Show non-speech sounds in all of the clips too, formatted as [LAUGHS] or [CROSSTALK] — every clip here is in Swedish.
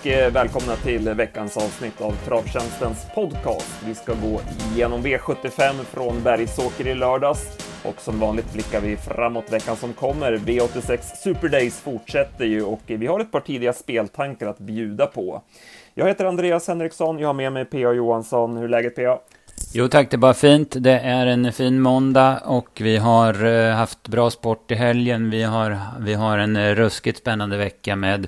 och eh, välkomna till veckans avsnitt av Travtjänstens podcast. Vi ska gå igenom V75 från Bergsåker i lördags och som vanligt blickar vi framåt veckan som kommer. V86 Super Days fortsätter ju och vi har ett par tidiga speltankar att bjuda på. Jag heter Andreas Henriksson, jag har med mig P.A. Johansson. Hur är läget P.A.? Jo tack, det är bara fint. Det är en fin måndag och vi har eh, haft bra sport i helgen. Vi har, vi har en eh, ruskigt spännande vecka med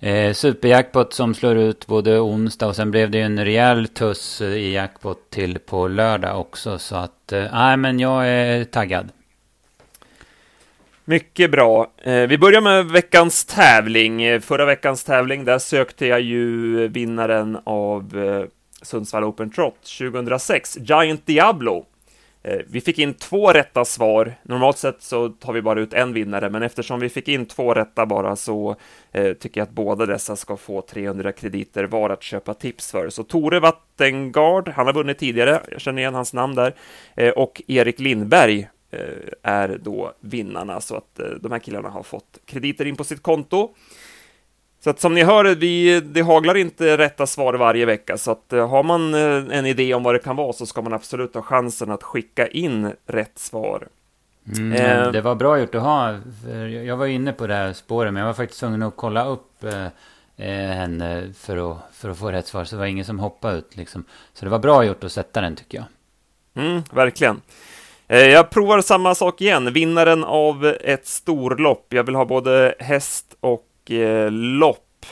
eh, superjackpot som slår ut både onsdag och sen blev det ju en rejäl tuss eh, i jackpot till på lördag också. Så att, eh, nej men jag är taggad. Mycket bra. Eh, vi börjar med veckans tävling. Eh, förra veckans tävling, där sökte jag ju vinnaren av eh, Sundsvall Open Trot 2006, Giant Diablo. Eh, vi fick in två rätta svar. Normalt sett så tar vi bara ut en vinnare, men eftersom vi fick in två rätta bara så eh, tycker jag att båda dessa ska få 300 krediter var att köpa tips för. Så Tore Wattengard, han har vunnit tidigare, jag känner igen hans namn där, eh, och Erik Lindberg är då vinnarna, så att de här killarna har fått krediter in på sitt konto. Så att som ni hör, vi, det haglar inte rätta svar varje vecka, så att eh, har man eh, en idé om vad det kan vara så ska man absolut ha chansen att skicka in rätt svar. Mm, eh, det var bra gjort att ha, jag var inne på det här spåret, men jag var faktiskt tvungen att kolla upp eh, eh, henne för att, för att få rätt svar, så det var ingen som hoppade ut liksom. Så det var bra gjort att sätta den tycker jag. Mm, verkligen. Jag provar samma sak igen, vinnaren av ett storlopp. Jag vill ha både häst och lopp.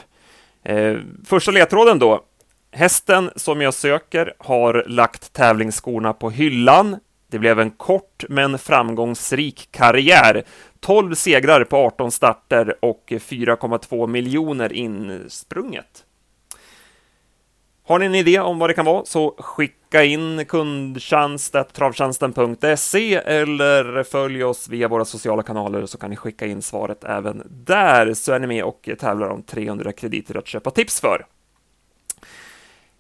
Eh, första ledtråden då. Hästen som jag söker har lagt tävlingsskorna på hyllan. Det blev en kort men framgångsrik karriär. 12 segrar på 18 starter och 4,2 miljoner insprunget. Har ni en idé om vad det kan vara så skicka in kundtjänst.travtjänsten.se eller följ oss via våra sociala kanaler så kan ni skicka in svaret även där så är ni med och tävlar om 300 krediter att köpa tips för.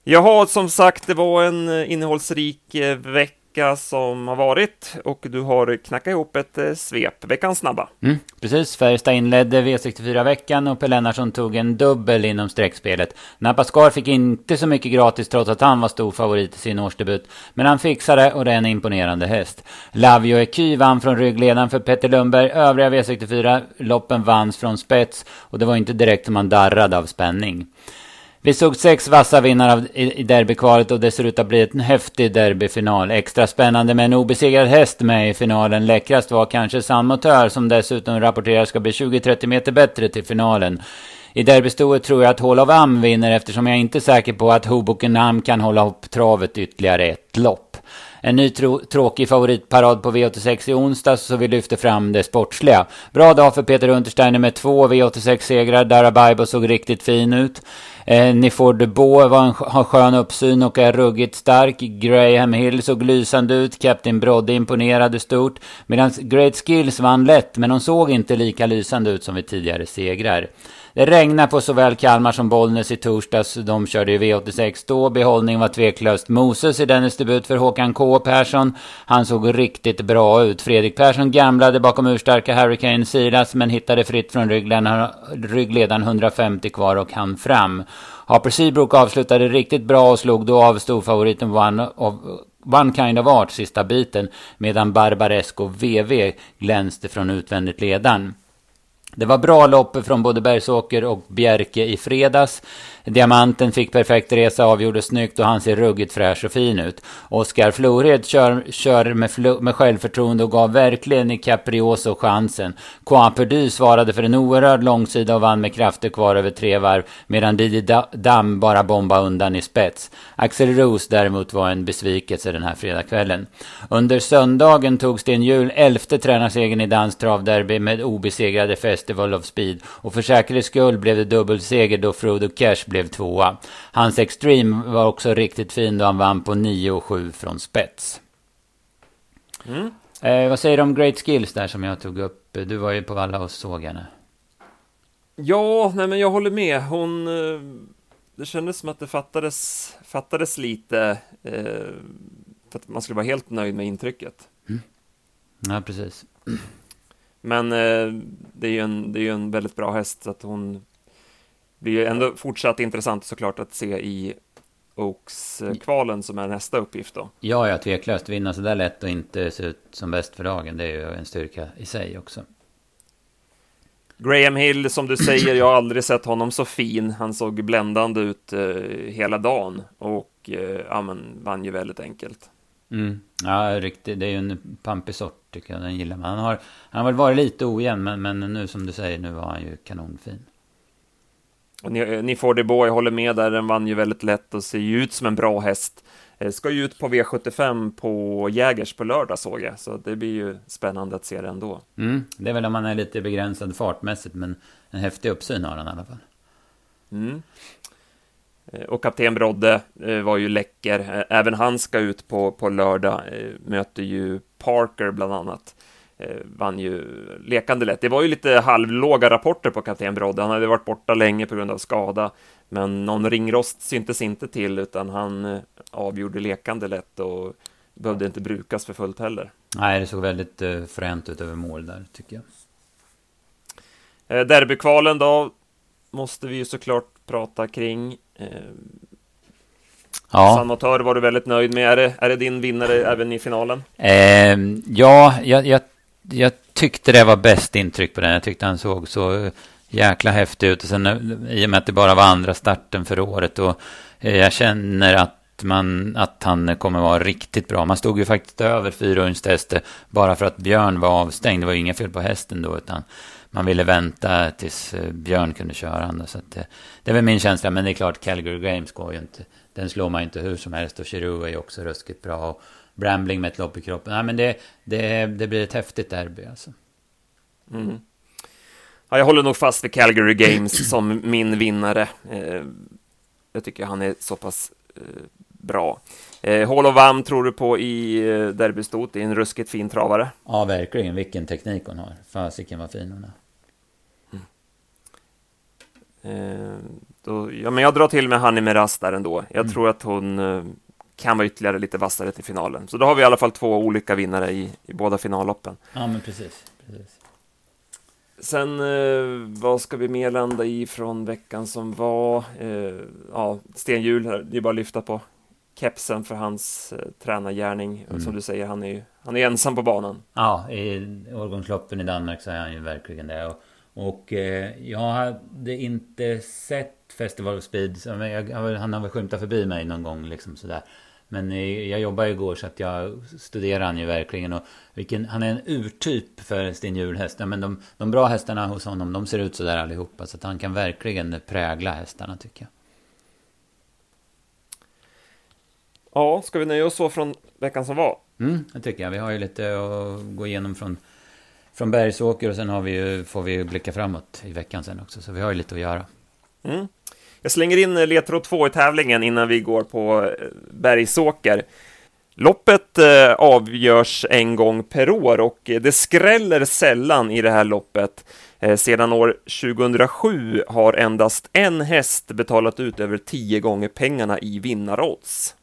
Jaha, som sagt, det var en innehållsrik eh, vecka vecka som har varit och du har knackat ihop ett eh, svep, veckans snabba. Mm, precis, Färjestad inledde V64-veckan och Per Lennartsson tog en dubbel inom streckspelet. Napascar fick inte så mycket gratis trots att han var stor favorit i sin årsdebut. Men han fixade och det är en imponerande häst. Lavio Eky vann från ryggledaren för Petter Lundberg. Övriga V64-loppen vanns från spets och det var inte direkt som man darrade av spänning. Vi såg sex vassa vinnare i derbykvalet och det ser ut att bli en häftig derbyfinal. Extra spännande med en obesegrad häst med i finalen. Läckrast var kanske San som dessutom rapporterar ska bli 20-30 meter bättre till finalen. I derbystoet tror jag att Hall of Am vinner eftersom jag inte är säker på att Hoboken Am kan hålla upp travet ytterligare ett lopp. En ny tråkig favoritparad på V86 i onsdags så vi lyfter fram det sportsliga. Bra dag för Peter Untersteiner med två V86-segrar. Darabaibo såg riktigt fin ut. Eh, Nifor de Beau var en, har skön uppsyn och är ruggigt stark. Graham Hill såg lysande ut. Captain Brodde imponerade stort. Medan Great Skills vann lätt, men de såg inte lika lysande ut som vid tidigare segrar. Det regnade på såväl Kalmar som Bollnäs i torsdags. De körde ju V86 då. Behållningen var tveklöst Moses i dennes debut för Håkan K Persson. Han såg riktigt bra ut. Fredrik Persson gamlade bakom urstarka Hurricane Silas men hittade fritt från ryggledaren 150 kvar och han fram. Harper Seabrook avslutade riktigt bra och slog då av storfavoriten One, of, One Kind of Art sista biten medan Barbaresco VV glänste från utvändigt ledan. Det var bra lopp från både Bergsåker och Bjerke i fredags. Diamanten fick perfekt resa, avgjorde snyggt och han ser ruggigt fräsch och fin ut. Oskar Flored kör, kör med, med självförtroende och gav verkligen i Caprioso chansen. Coin Perdu svarade för en oerhörd långsida och vann med krafter kvar över tre varv. Medan Didi Dam bara bombade undan i spets. Axel Roos däremot var en besvikelse den här fredagskvällen. Under söndagen tog Sten Hjul elfte tränarsegern i danskt travderby med obesegrade Festival of Speed. Och för säkerhets skull blev det dubbelseger då Frodo Cash blev blev tvåa. Hans Extreme var också riktigt fin då han vann på 9 och 7 från spets. Mm. Eh, vad säger du om Great Skills där som jag tog upp? Du var ju på Valla och såg henne. Ja, nej men jag håller med. Hon... Eh, det kändes som att det fattades, fattades lite eh, för att man skulle vara helt nöjd med intrycket. Mm. Ja, precis. Men eh, det är ju en, det är en väldigt bra häst så att hon blir ju ändå fortsatt intressant såklart att se i Oaks-kvalen som är nästa uppgift då. Ja, ja, tveklöst. Vinna så där lätt och inte se ut som bäst för dagen, det är ju en styrka i sig också. Graham Hill, som du säger, jag har aldrig sett honom så fin. Han såg bländande ut eh, hela dagen och eh, ja, men, vann ju väldigt enkelt. Mm. Ja, riktigt. Det är ju en pampig sort tycker jag. Den gillar man. Han har, han har väl varit lite ojämn, men, men nu som du säger, nu var han ju kanonfin. Ni, ni får det Boy håller med där, den vann ju väldigt lätt och ser ju ut som en bra häst. Eh, ska ju ut på V75 på Jägers på lördag såg jag, så det blir ju spännande att se det ändå. Mm, det är väl om man är lite begränsad fartmässigt, men en häftig uppsyn har han i alla fall. Mm. Eh, och kapten Brodde eh, var ju läcker. Även han ska ut på, på lördag, möter ju Parker bland annat. Vann ju lekande lätt. Det var ju lite halvlåga rapporter på kapten Brodde. Han hade varit borta länge på grund av skada. Men någon ringrost syntes inte till, utan han eh, avgjorde lekande lätt och behövde inte brukas för fullt heller. Nej, det såg väldigt uh, fränt ut över mål där, tycker jag. Eh, derbykvalen då, måste vi ju såklart prata kring. Eh, ja. San var du väldigt nöjd med. Är det, är det din vinnare även i finalen? Eh, ja, jag, jag, jag tyckte det var bäst intryck på den. Jag tyckte han såg så jäkla häftig ut. Och sen eh, i och med att det bara var andra starten för året. Och eh, jag känner att man, att han kommer vara riktigt bra. Man stod ju faktiskt över fyra hästar bara för att Björn var avstängd. Det var ju inga fel på hästen då, utan man ville vänta tills eh, Björn kunde köra han. Så att, det är väl min känsla, men det är klart Calgary Games går ju inte. Den slår man ju inte hur som helst och Chiru är ju också ruskigt bra. Och Brambling med ett lopp i kroppen. Nej, men det, det, det blir ett häftigt derby alltså. Mm. Ja, jag håller nog fast vid Calgary Games [CLEARS THROAT] som min vinnare. Eh, jag tycker han är så pass eh, bra. Eh, Hall of Vam tror du på i eh, derbystot? Det är en ruskigt fin travare. Ja, verkligen. Vilken teknik hon har. Fasiken vad fin hon är. Mm. då, ja, men jag drar till med Hanni Meras där ändå. Jag mm. tror att hon eh, kan vara ytterligare lite vassare till finalen. Så då har vi i alla fall två olika vinnare i, i båda finalloppen. Ja, men precis. precis. Sen, eh, vad ska vi mer landa i från veckan som var? Eh, ja, Sten Hjul, det är bara att lyfta på kepsen för hans eh, tränargärning. Mm. Som du säger, han är ju han är ensam på banan. Ja, i årgångsloppen i Danmark så är han ju verkligen det. Och, och eh, jag hade inte sett Festival of Speed. Jag, han har väl skymtat förbi mig någon gång liksom sådär. Men jag jobbade igår så att jag studerar han ju verkligen. Och vilken, han är en urtyp för Sten Hjulhäst. Men de, de bra hästarna hos honom, de ser ut så där allihopa. Så att han kan verkligen prägla hästarna tycker jag. Ja, ska vi nöja oss så från veckan som var? Mm, det tycker jag. Vi har ju lite att gå igenom från, från Bergsåker och sen har vi ju, får vi blicka framåt i veckan sen också. Så vi har ju lite att göra. Mm. Jag slänger in ledtråd 2 i tävlingen innan vi går på eh, Bergsåker. Loppet eh, avgörs en gång per år och det skräller sällan i det här loppet. Eh, sedan år 2007 har endast en häst betalat ut över tio gånger pengarna i vinnarodds.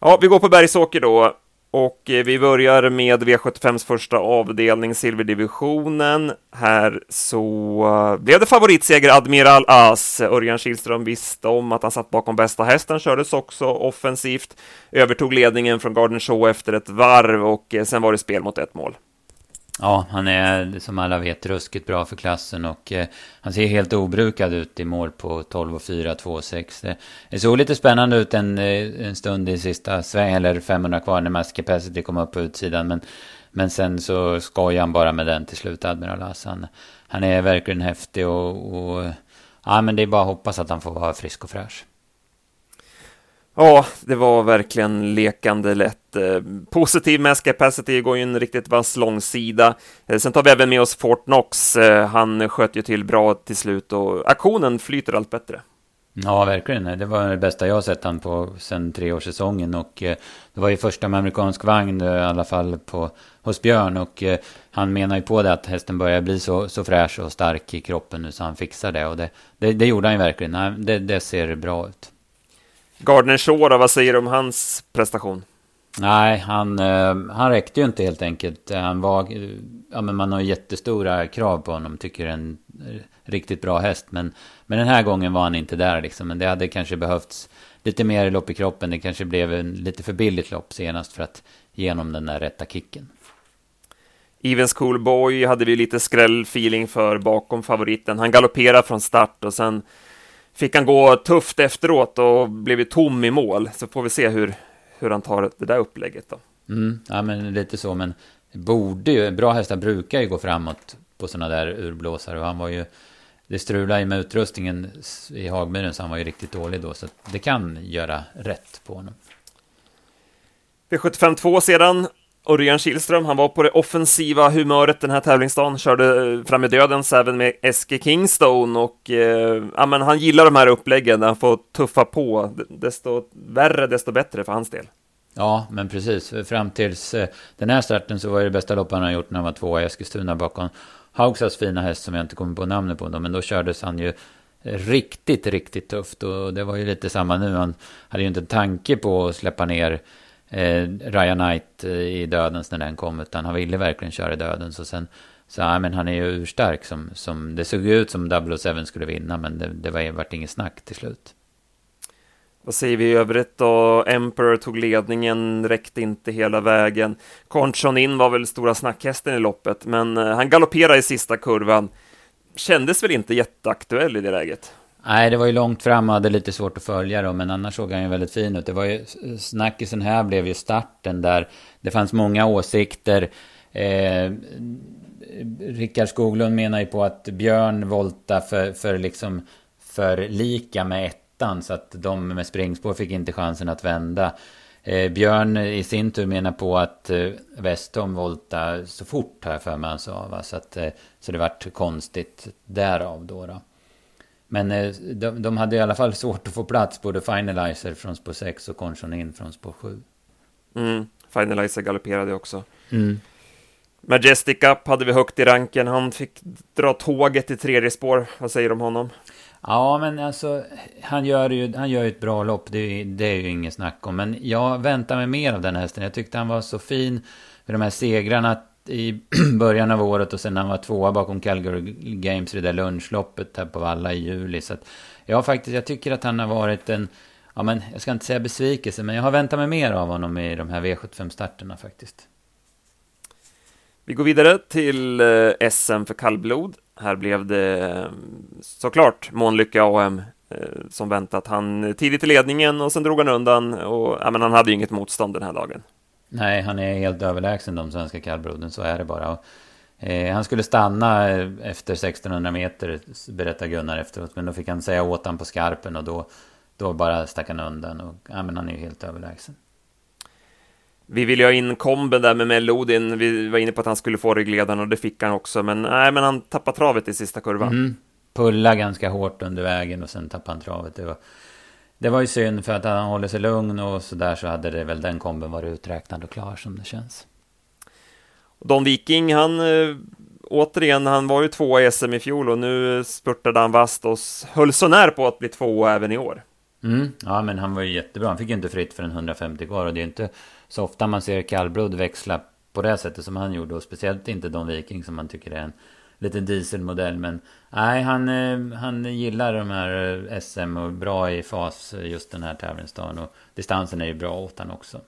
Ja, vi går på Bergsåker då. Och eh, vi börjar med V75s första avdelning, silverdivisionen. Här så eh, blev det favoritseger Admiral As. Örjan Kihlström visste om att han satt bakom bästa hästen, kördes också offensivt, övertog ledningen från Garden Show efter ett varv och eh, sen var det spel mot ett mål. Ja, han är som alla vet ruskigt bra för klassen och eh, han ser helt obrukad ut i mål på 12 och 4, 2 och 6. Det, såg lite spännande ut en, eh, en stund i sista sväng, eller 500 kvar när Mass Capacity kom upp på utsidan. Men, men sen så skojar han bara med den till slut, Admiral Hassan. Han är verkligen häftig och, och ja, men det är bara att hoppas att han får vara frisk och fräsch. Ja, det var verkligen lekande lätt. Eh, positiv mass capacity går ju en riktigt vass långsida. Eh, sen tar vi även med oss Fort Knox. Eh, han sköt ju till bra till slut och aktionen flyter allt bättre. Ja, verkligen. Det var det bästa jag sett han på sen treårssäsongen. Och det var ju första med amerikansk vagn i alla fall på, hos Björn. Och han menar ju på det att hästen börjar bli så, så fräsch och stark i kroppen nu så han fixar det. Och det, det, det gjorde han ju verkligen. Det, det ser bra ut. Gardner Shore, vad säger du om hans prestation? Nej, han, eh, han räckte ju inte helt enkelt. Han var, ja, men man har jättestora krav på honom, tycker en riktigt bra häst. Men, men den här gången var han inte där liksom. Men det hade kanske behövts lite mer lopp i kroppen. Det kanske blev en lite för billigt lopp senast för att ge honom den där rätta kicken. Even Schoolboy hade vi lite skrällfeeling för bakom favoriten. Han galopperade från start och sen fick han gå tufft efteråt och blev tom i mål. Så får vi se hur, hur han tar det där upplägget då. Mm, ja, men lite så, men borde ju, bra hästar brukar ju gå framåt på sådana där urblåsare och han var ju, det strulade ju med utrustningen i Hagmyren så han var ju riktigt dålig då, så det kan göra rätt på honom. V75 sedan, Örjan Kihlström, han var på det offensiva humöret den här tävlingsdagen, körde eh, fram i dödens även med Eske Kingstone och eh, ja, men han gillar de här uppläggen där han får tuffa på, desto värre desto bättre för hans del. Ja, men precis. Fram tills eh, den här starten så var det bästa loppet han har gjort när han var tvåa i Eskilstuna bakom Haugsas fina häst som jag inte kommer på namnet på. Men då kördes han ju riktigt, riktigt tufft. Och det var ju lite samma nu. Han hade ju inte en tanke på att släppa ner eh, Ryan Knight eh, i dödens när den kom. Utan han ville verkligen köra i dödens. Och sen, så ja, men han är ju urstark. Som, som, det såg ut som 007 skulle vinna. Men det, det var, vart inget snack till slut. Vad säger vi i övrigt då? Emperor tog ledningen, räckte inte hela vägen. Conchon in var väl stora snackhästen i loppet, men eh, han galopperade i sista kurvan. Kändes väl inte jätteaktuell i det läget? Nej, det var ju långt fram och hade lite svårt att följa då, men annars såg han ju väldigt fin ut. Det var ju, snackisen här blev ju starten där det fanns många åsikter. Eh, Rickard Skoglund menar ju på att Björn volta för, för liksom för lika med ettan så att de med springspår fick inte chansen att vända. Eh, Björn i sin tur menar på att eh, Westholm volta så fort här för mig han sa. Va? Så, att, eh, så det vart konstigt därav då. då. Men eh, de, de, hade i alla fall svårt att få plats. Både Finalizer från spår 6 och Conchon in från spår 7. Mm, Finalizer galopperade också. Mm. Majestic Up hade vi högt i ranken. Han fick dra tåget i tredje spår. Vad säger du om honom? Ja, men alltså han gör ju, han gör ju ett bra lopp. Det, det är ju inget snack om. Men jag väntar mig mer av den hästen. Jag tyckte han var så fin med de här segrarna i [CLEARS THROAT] början av året och sen när han var tvåa bakom Calgary Games i det där lunchloppet här på Valla i juli. Så att jag faktiskt, jag tycker att han har varit en, ja men jag ska inte säga besvikelse, men jag har väntat mig mer av honom i de här V75-starterna faktiskt. Vi går vidare till eh, SM för kallblod. Här blev det eh, såklart Månlycke AM eh, som väntat. Han tidigt i ledningen och sen drog han undan och ja, men han hade ju inget motstånd den här dagen. Nej, han är helt överlägsen de svenska kallbloden, så är det bara. Eh, han skulle stanna eh, efter 1600 meter, berättar Gunnar efteråt. Men då fick han säga åt han på skarpen och då, då bara stack han undan. Och, ja, men han är ju helt överlägsen. Vi ville ha in komben där med Melodin. Vi var inne på att han skulle få ryggledaren och det fick han också. Men nej, men han tappade travet i sista kurvan. Mm. Pulla ganska hårt under vägen och sen tappade han travet. Det var, det var ju synd för att han håller sig lugn och så där så hade det väl den komben varit uträknad och klar som det känns. Don Viking, han äh, återigen, han var ju tvåa i SM i fjol och nu spurtade han vast och höll så när på att bli tvåa även i år. Mm, ja, men han var ju jättebra. Han fick ju inte fritt för en 150 kvar och det är inte så ofta man ser kallblod växla på det sättet som han gjorde och speciellt inte Don Viking som man tycker är en liten dieselmodell. Men nej, han, eh, han gillar de här eh, SM och bra i fas eh, just den här tävlingsdagen och distansen är ju bra åt han också.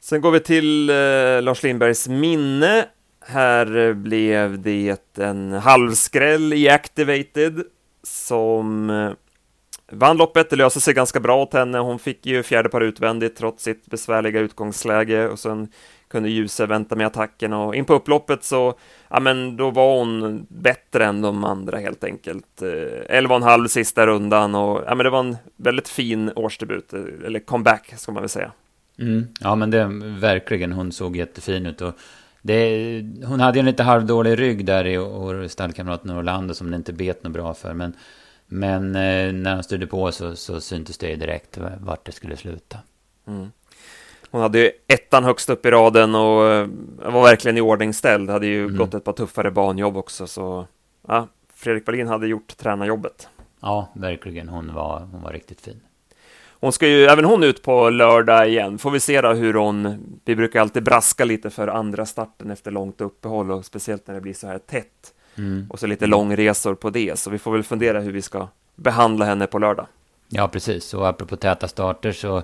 Sen går vi till eh, Lars Lindbergs minne. Här blev det en halvskräll i Activated som Vann loppet, det löste sig ganska bra åt henne. Hon fick ju fjärde par utvändigt trots sitt besvärliga utgångsläge och sen kunde Ljuse vänta med attacken och in på upploppet så, ja men då var hon bättre än de andra helt enkelt. 11,5 sista rundan och ja men det var en väldigt fin årsdebut, eller comeback ska man väl säga. Mm. Ja men det verkligen, hon såg jättefin ut och det, hon hade ju en lite halvdålig rygg där i stallkamraten Orlando som det inte bet något bra för men men eh, när han styrde på så, så syntes det direkt vart det skulle sluta. Mm. Hon hade ju ettan högst upp i raden och eh, var verkligen i ordning ställd. Hade ju mm. gått ett par tuffare banjobb också, så ja, Fredrik Wallin hade gjort tränarjobbet. Ja, verkligen. Hon var, hon var riktigt fin. hon ska ju även hon ut på lördag igen. Får vi se då hur hon... Vi brukar alltid braska lite för andra starten efter långt uppehåll och speciellt när det blir så här tätt. Mm. Och så lite långresor på det, så vi får väl fundera hur vi ska behandla henne på lördag. Ja, precis. Och apropå täta starter så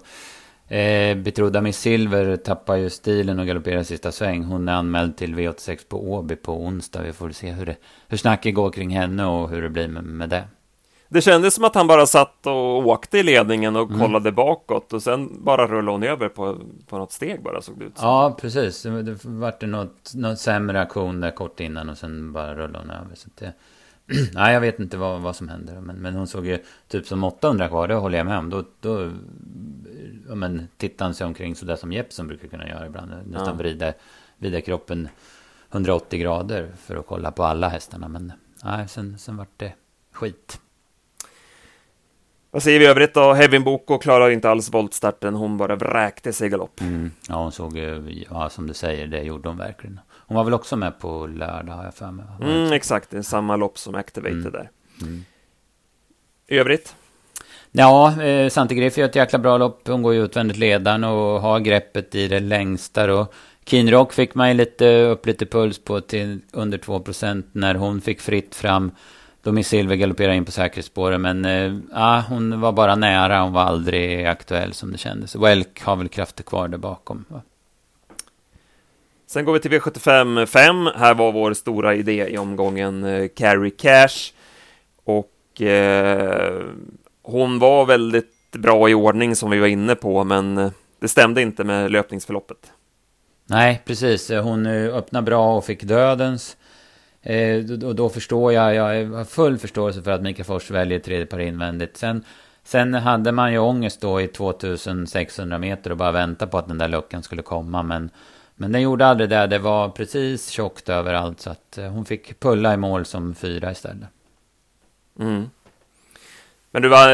Eh, betrodda Miss Silver tappar ju stilen och galopperar sista sväng. Hon är anmäld till V86 på Åby på onsdag. Vi får se hur, det, hur snacket går kring henne och hur det blir med, med det. Det kändes som att han bara satt och åkte i ledningen och mm. kollade bakåt och sen bara rullade hon över på, på något steg bara såg det ut som. Ja, precis. Det vart något, något sämre aktion där kort innan och sen bara rullade hon över. Så det, [CLEARS THROAT] nej, jag vet inte vad, vad som händer. Men, men hon såg ju typ som 800 kvar, det håller jag med om. Då, då ja, men, tittar han sig omkring sådär som Jeppson brukar kunna göra ibland. Nästan ja. vrida, vrida kroppen 180 grader för att kolla på alla hästarna. Men nej, sen, sen vart det skit. Vad säger vi övrigt då? Hevin Boko klarar inte alls voltstarten. Hon bara vräkte sig i galopp. Mm. Ja, hon såg ja, som du säger, det gjorde hon verkligen. Hon var väl också med på lördag, har jag för mig. Mm, exakt, det är samma lopp som Activated mm. där. Mm. I övrigt? Ja, eh, Santi Griff gör ett jäkla bra lopp. Hon går ju utvändigt ledaren och har greppet i det längsta. Och Keen Rock fick man ju lite, upp lite puls på till under 2% när hon fick fritt fram. Då Miss Silver galopperade in på säkerhetsspåret. Men eh, ja, hon var bara nära. Hon var aldrig aktuell som det kändes. Welk har väl krafter kvar där bakom. Va? Sen går vi till V75 5. Här var vår stora idé i omgången eh, Carrie Cash. Och eh, hon var väldigt bra i ordning som vi var inne på, men eh, det stämde inte med löpningsförloppet. Nej, precis. Eh, hon eh, öppnade bra och fick dödens. Eh, och då förstår jag, jag har full förståelse för att Mika Fors väljer tredje par invändigt. Sen, sen hade man ju ångest då i 2600 meter och bara vänta på att den där luckan skulle komma. Men, men den gjorde aldrig det. Det var precis tjockt överallt. Så att hon fick pulla i mål som fyra istället. Mm. Men du var,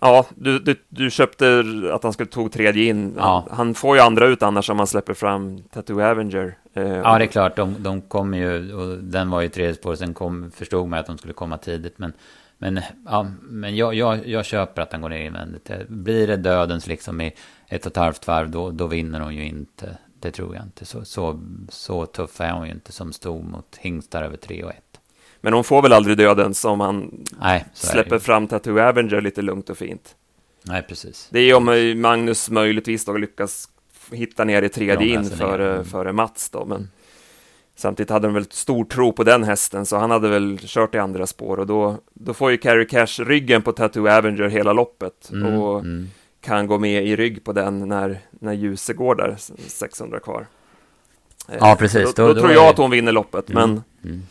ja, du, du, du, köpte att han skulle tog tredje in. Ja. Han får ju andra ut annars om man släpper fram Tattoo Avenger. Eh, ja, det är klart. De, de kommer ju, och den var ju tredje spår. Sen kom, förstod man att de skulle komma tidigt. Men, men, ja, men jag, jag, jag köper att han går ner invändigt. Blir det dödens liksom i ett och ett halvt varv, då, då vinner hon ju inte. Det tror jag inte. Så, så, så tuff är hon ju inte som stod mot hingstar över 3 och 1. Men hon får väl aldrig dödens om han Nej, släpper fram Tattoo Avenger lite lugnt och fint. Nej, precis. Det är om Magnus möjligtvis då lyckas hitta ner i tredje in före, mm. före Mats då, men mm. samtidigt hade de väl stor tro på den hästen, så han hade väl kört i andra spår och då, då får ju Carrie Cash ryggen på Tattoo Avenger hela loppet mm, och mm. Kan gå med i rygg på den när, när ljuset går där, 600 kvar. Ja, precis. Då, då, då, då tror jag att hon vinner loppet, mm, men mm.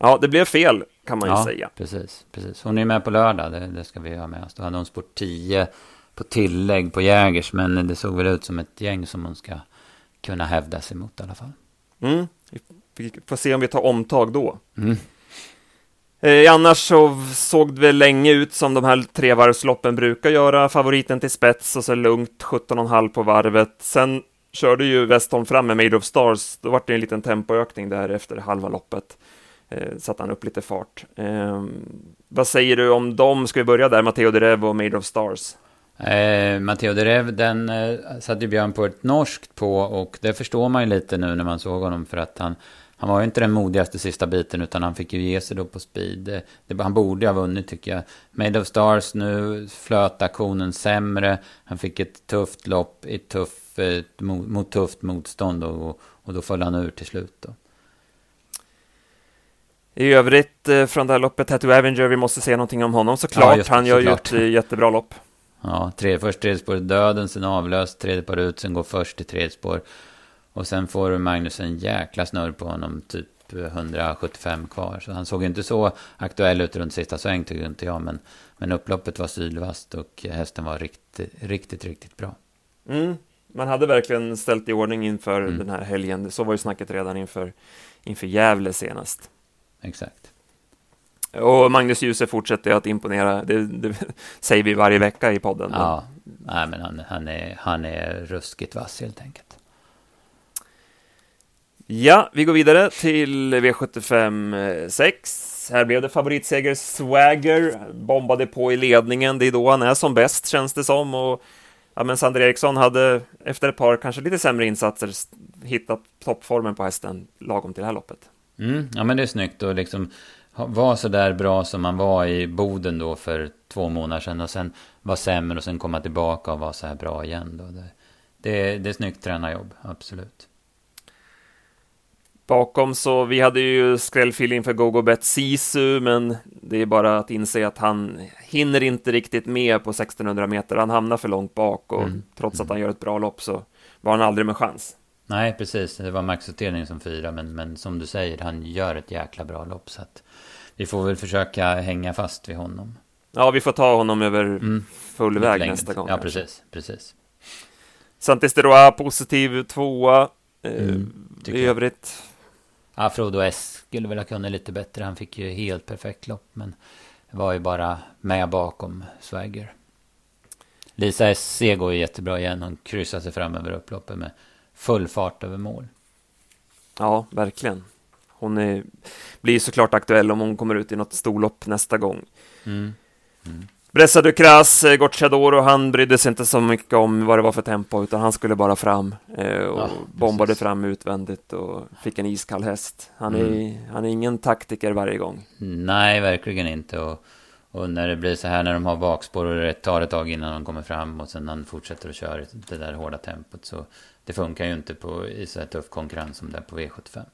Ja, det blev fel kan man ju ja, säga. Precis, precis. Hon är med på lördag, det, det ska vi ha med oss. Då hade hon sport 10 på tillägg på Jägers, men det såg väl ut som ett gäng som hon ska kunna hävda sig mot i alla fall. Mm. Vi får se om vi tar omtag då. Mm. Eh, annars så såg det väl länge ut som de här trevarvsloppen brukar göra. Favoriten till spets och så lugnt 17,5 på varvet. Sen körde ju Westholm fram med Made of Stars. Då var det en liten tempoökning där efter halva loppet eh, satte han upp lite fart. Eh, vad säger du om dem? Ska vi börja där? Matteo Derev och Made of Stars? Eh, Matteo Derev, den eh, satte Björn på ett norskt på och det förstår man ju lite nu när man såg honom för att han han var ju inte den modigaste sista biten utan han fick ju ge sig då på speed. Det, han borde ha vunnit tycker jag. Made of Stars nu flöt aktionen sämre. Han fick ett tufft lopp i tuff, eh, mot, mot tufft motstånd och, och då föll han ur till slut. Då. I övrigt eh, från det här loppet, Tattoo Avenger, vi måste säga någonting om honom såklart. Ja, Han gör ju ett eh, jättebra lopp. Ja, tre, först tredje spår döden, sen avlöst, tredje par ut, sen går först i tredje spår. Och sen får Magnus en jäkla snurr på honom, typ 175 kvar. Så han såg inte så aktuell ut runt sista sväng tycker inte jag. Men, men upploppet var sylvast och hästen var riktigt, riktigt, riktigt bra. Mm. Man hade verkligen ställt i ordning inför mm. den här helgen. Så var ju snacket redan inför, inför Gävle senast exakt. Och Magnus Djuse fortsätter att imponera, det, det, säger vi varje vecka i podden. Ja, nej, men han, han, är, han är ruskigt vass helt enkelt. Ja, vi går vidare till V75 6. Eh, här blev det favoritseger Swagger, bombade på i ledningen. Det är då han är som bäst, känns det som. Och ja, men Sander Eriksson hade efter ett par kanske lite sämre insatser hittat toppformen på hästen lagom till det här loppet. Mm, ja, men det är snyggt och liksom vara så där bra som man var i Boden då för två månader sedan och sen vara sämre och sen komma tillbaka och vara så här bra igen då. Det, det, det är snyggt tränarjobb, absolut. Bakom så, vi hade ju skrällfeeling för Gogo Bet Sisu, men det är bara att inse att han hinner inte riktigt med på 1600 meter. Han hamnar för långt bak och mm. trots att han gör ett bra lopp så var han aldrig med chans. Nej, precis. Det var maxutdelning som fyra, men, men som du säger, han gör ett jäkla bra lopp. Så att vi får väl försöka hänga fast vid honom. Ja, vi får ta honom över mm. full väg nästa gång. Ja, kanske. precis, precis. Santis Deroa, positiv tvåa. Eh, mm, I övrigt Ja, Frodo S skulle väl ha kunnat lite bättre. Han fick ju helt perfekt lopp. Men var ju bara med bakom Swagger. Lisa S går ju jättebra igen. Hon kryssar sig fram över upploppet med full fart över mål. Ja, verkligen. Hon är, blir såklart aktuell om hon kommer ut i något storlopp nästa gång. Mm. Mm. Bressa Ducras, eh, Gocciadoro, han brydde sig inte så mycket om vad det var för tempo, utan han skulle bara fram eh, och ja, bombade fram utvändigt och fick en iskall häst. Han, mm. är, han är ingen taktiker varje gång. Nej, verkligen inte. Och, och, när det blir så här när de har bakspår och det tar ett tag innan de kommer fram och sen han fortsätter att köra det där hårda tempot så det funkar ju inte på, i så här tuff konkurrens som det är på V75.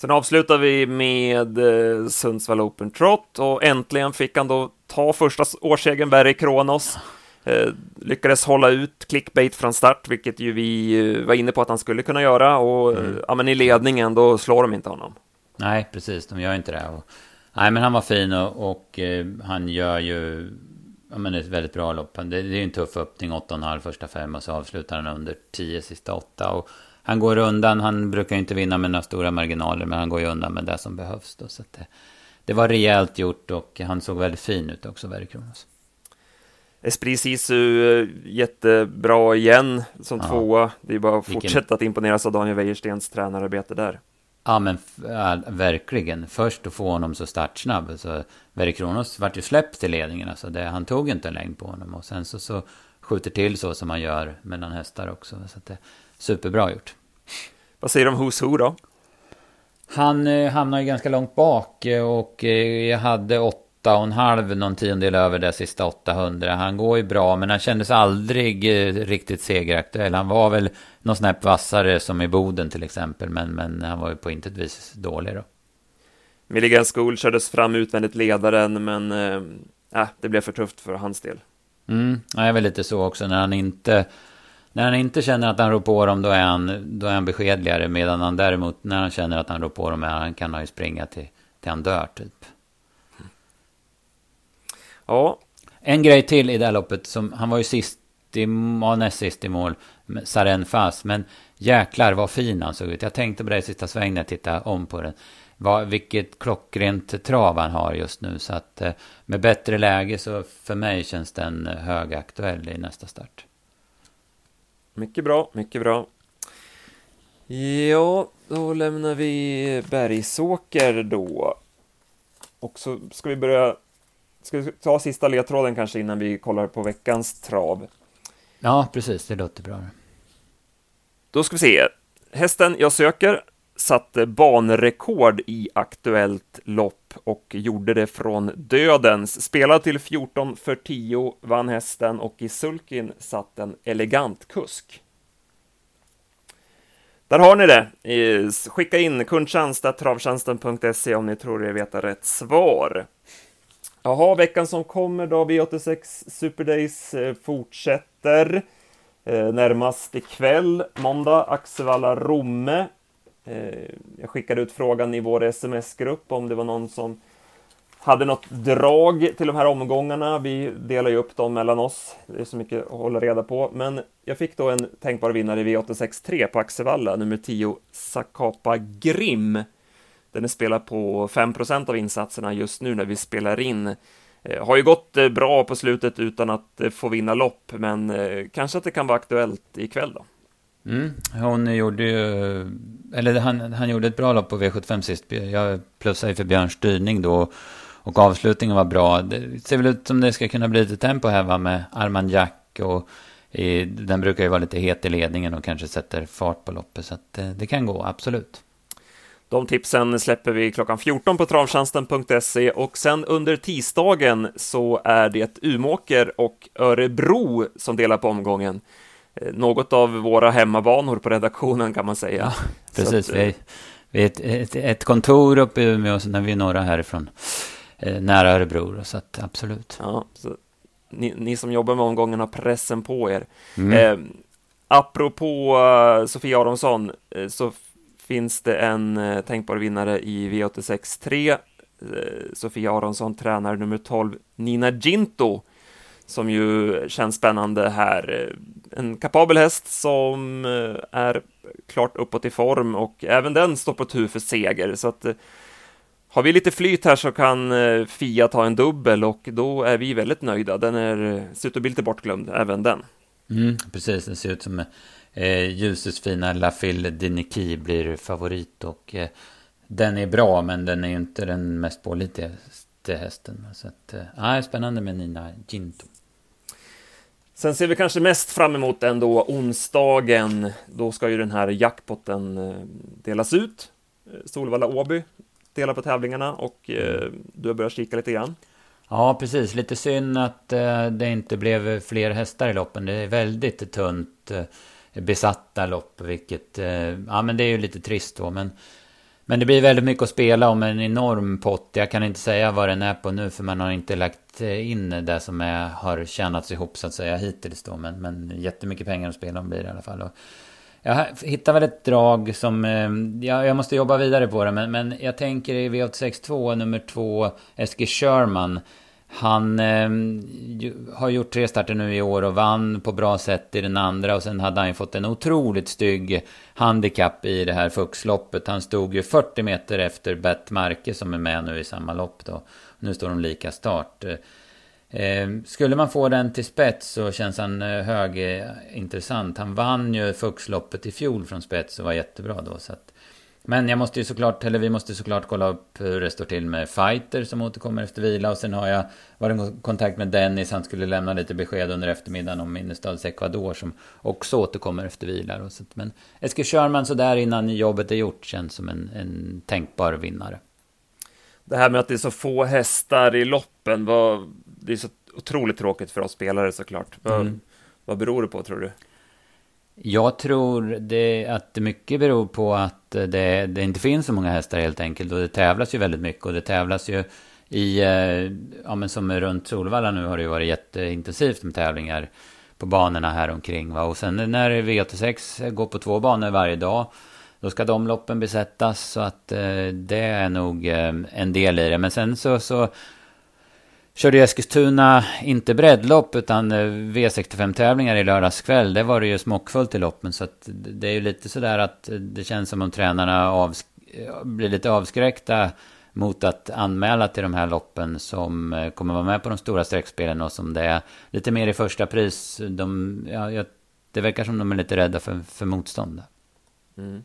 Sen avslutar vi med eh, Sundsvall Open Trot och äntligen fick han då ta första årssegern Barry Kronos. Eh, lyckades hålla ut clickbait från start, vilket ju vi eh, var inne på att han skulle kunna göra och mm. ja, men i ledningen då slår de inte honom. Nej, precis, de gör inte det. Och, nej, men han var fin och, och eh, han gör ju ja, men ett väldigt bra lopp. Det, det är en tuff öppning, 8,5 första fem och så avslutar han under 10 sista åtta. Och han går undan, han brukar inte vinna med några stora marginaler, men han går ju undan med det som behövs. Då, så det, det, var rejält gjort och han såg väldigt fin ut också, Verre Kronos. Esprit Sisu jättebra igen som ja. tvåa. Det är bara att Vilken... fortsätta att imponeras av Daniel Wäjerstens tränararbete där. Ja, men ja, verkligen. Först att få honom så startsnabb. Så Verre Kronos vart ju släppt till ledningen. Alltså det, han tog inte en längd på honom. Och sen så, så skjuter till så som man gör mellan hästar också. Så det, superbra gjort. Vad säger du om Who's Who då? Han eh, hamnar ju ganska långt bak eh, och eh, jag hade åtta och en halv, någon tiondel över det sista 800. Han går ju bra, men han kändes aldrig eh, riktigt segeraktuell. Han var väl någon snäpp vassare som i Boden till exempel, men, men han var ju på intet vis dålig då. Milligan School kördes fram utvändigt ledaren, men äh, det blev för tufft för hans del. Mm, jag är väl lite så också när han inte när han inte känner att han rår på dem, då är han, då är han beskedligare. Medan han däremot, när han känner att han rår på dem, han kan han ju springa till, till han dör, typ. Ja. En grej till i det här loppet, som, han var ju sist i, ja, näst sist i mål, Saren Fast. Men jäklar vad fin han såg ut. Jag tänkte på det i sista svängen när jag tittade om på den. Vad, vilket klockrent trav han har just nu. Så att eh, med bättre läge så för mig känns den högaktuell i nästa start. Mycket bra, mycket bra. Ja, då lämnar vi Bergsåker då. Och så ska vi börja... Ska vi ta sista ledtråden kanske innan vi kollar på veckans trav? Ja, precis. Det låter bra. Då ska vi se. Hästen jag söker satte banrekord i aktuellt lopp och gjorde det från dödens. Spelade till 14 för 10, vann hästen och i sulkin satt en elegant kusk. Där har ni det. Skicka in kundtjänst.travtjänsten.se om ni tror er veta rätt svar. Jaha, veckan som kommer då, V86 Super Days eh, fortsätter. Eh, närmast ikväll, måndag, Axevalla Romme. Eh, jag skickade ut frågan i vår sms-grupp om det var någon som hade något drag till de här omgångarna. Vi delar ju upp dem mellan oss. Det är så mycket att hålla reda på. Men jag fick då en tänkbar vinnare i V863 på Axevalla, nummer 10, Sakapa Grim. Den är spelad på 5% av insatserna just nu när vi spelar in. Eh, har ju gått eh, bra på slutet utan att få vinna lopp, men kanske att det kan vara aktuellt ikväll då. Mm, hon gjorde ju, eller han, han gjorde ett bra lopp på V75 sist. Jag plussade ju för Björns styrning då. Och avslutningen var bra. Det ser väl ut som det ska kunna bli lite tempo här va med Armand Jack och i, den brukar ju vara lite het i ledningen och kanske sätter fart på loppet. Så att det, det kan gå, absolut. De tipsen släpper vi klockan 14 på travtjänsten.se och sen under tisdagen så är det Umåker och Örebro som delar på omgången. Eh, något av våra hemmabanor på redaktionen kan man säga. Ja, precis, att, vi, vi är ett, ett, ett, kontor uppe i Umeå och sen är vi några härifrån eh, nära Örebro, så att absolut. Ja, så ni, ni, som jobbar med omgången har pressen på er. Mm. Eh, apropå uh, Sofia Aronsson, eh, så finns det en eh, tänkbar vinnare i V86 3. Eh, Sofia Aronsson tränar nummer 12, Nina Ginto, som ju känns spännande här. En kapabel häst som eh, är klart uppåt i form och även den står på tur för seger, så att eh, har vi lite flyt här så kan eh, Fia ta en dubbel och då är vi väldigt nöjda. Den är, ser ut att bli lite bortglömd, även den. Mm, precis, den ser ut som eh, Ljusets fina Lafille Diniki blir favorit och eh, den är bra men den är ju inte den mest pålitliga hästen. Så att, eh, spännande med Nina Ginto. Sen ser vi kanske mest fram emot ändå onsdagen. Då ska ju den här jackpotten eh, delas ut. Eh, Solvalla Åby delar på tävlingarna och eh, du har börjat kika lite grann. Ja, precis. Lite synd att det inte blev fler hästar i loppen. Det är väldigt tunt besatta lopp, vilket... Ja, men det är ju lite trist då, men... Men det blir väldigt mycket att spela om en enorm pott. Jag kan inte säga vad den är på nu för man har inte lagt eh, in det som är, har tjänats ihop så att säga hittills då. Men, men jättemycket pengar att spela om blir det i alla fall. Och jag hittar väl ett drag som, eh, ja, jag måste jobba vidare på det. Men, men jag tänker i V862 nummer två, Eskil Sherman. Han eh, har gjort tre starter nu i år och vann på bra sätt i den andra. Och sen hade han ju fått en otroligt stygg handikapp i det här Fuxloppet. Han stod ju 40 meter efter Bett Marke som är med nu i samma lopp då. Nu står de lika start. Eh, skulle man få den till spets så känns han eh, högintressant. Han vann ju Fuxloppet i fjol från spets och var jättebra då. Så att men jag måste ju såklart, eller vi måste såklart kolla upp hur det står till med Fighter som återkommer efter vila. Och sen har jag varit i kontakt med Dennis, han skulle lämna lite besked under eftermiddagen om Minnestads Ecuador som också återkommer efter vila. Men Eskil Körman sådär innan jobbet är gjort känns som en, en tänkbar vinnare. Det här med att det är så få hästar i loppen, vad, det är så otroligt tråkigt för oss spelare såklart. Vad, mm. vad beror det på tror du? Jag tror det, att det mycket beror på att det, det, inte finns så många hästar helt enkelt. Och det tävlas ju väldigt mycket. Och det tävlas ju i, eh, ja men som runt Solvalla nu har det ju varit jätteintensivt med tävlingar på banorna här omkring. Va? Och sen när V86 går på två banor varje dag. Då ska de loppen besättas. Så att eh, det är nog eh, en del i det. Men sen så, så körde ju Eskilstuna inte breddlopp utan eh, V65-tävlingar i lördags kväll. Det var det ju smockfullt i loppen. Så att det är ju lite sådär att eh, det känns som om tränarna eh, blir lite avskräckta mot att anmäla till de här loppen som kommer vara med på de stora streckspelen och som det är lite mer i första pris. De, ja, det verkar som de är lite rädda för, för motstånd. Mm.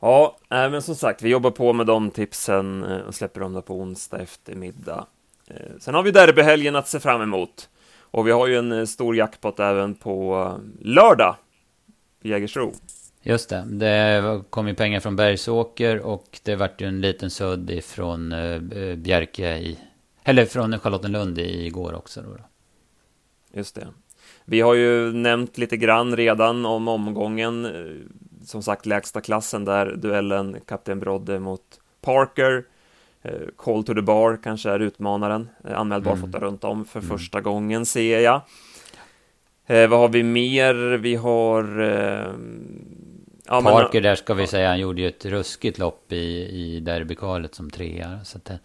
Ja, men som sagt, vi jobbar på med de tipsen och släpper dem då på onsdag eftermiddag. Eh, sen har vi derbyhelgen att se fram emot. Och vi har ju en eh, stor jackpot även på eh, lördag i Jägersro. Just det, det kom ju pengar från Bergsåker och det vart ju en liten sudd ifrån Bjerke i, eller från Charlottenlund igår också då. Just det. Vi har ju nämnt lite grann redan om omgången, som sagt lägsta klassen där, duellen Kapten Brodde mot Parker. Eh, Call to the bar kanske är utmanaren, eh, anmäld mm. barfota runt om för mm. första gången ser jag. Eh, vad har vi mer? Vi har... Eh, ja, Parker men, där ska vi säga, han gjorde ju ett ruskigt lopp i, i derbykalet som trea. Så det,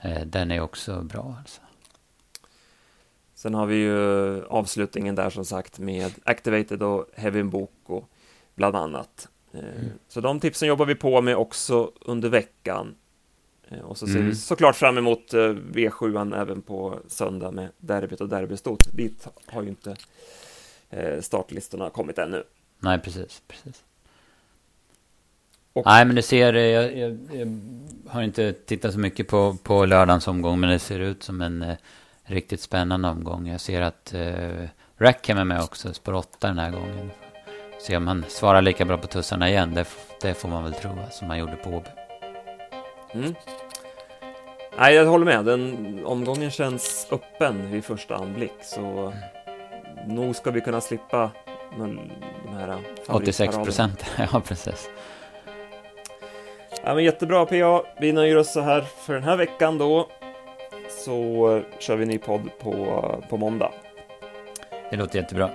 eh, den är också bra alltså. Sen har vi ju avslutningen där som sagt med Activated och Heavy Boko bland annat. Eh, mm. Så de tipsen jobbar vi på med också under veckan. Eh, och så ser mm. vi såklart fram emot eh, V7 även på söndag med derbyt och derbystot. Dit har ju inte eh, startlistorna kommit ännu. Nej, precis. precis. Och... Nej, men det ser... Jag, jag, jag, har inte tittat så mycket på, på lördagens omgång, men det ser ut som en eh, riktigt spännande omgång. Jag ser att eh, Rackham är med också, spår 8 den här gången. Se om han svarar lika bra på tussarna igen, det, det får man väl tro, som han gjorde på Åby. Mm. Nej, jag håller med. Den omgången känns öppen vid första anblick, så mm. nog ska vi kunna slippa de här 86 procent, [LAUGHS] ja precis. Ja, men jättebra PA. Vi nöjer oss så här för den här veckan då. Så kör vi ny podd på, på måndag. Det låter jättebra.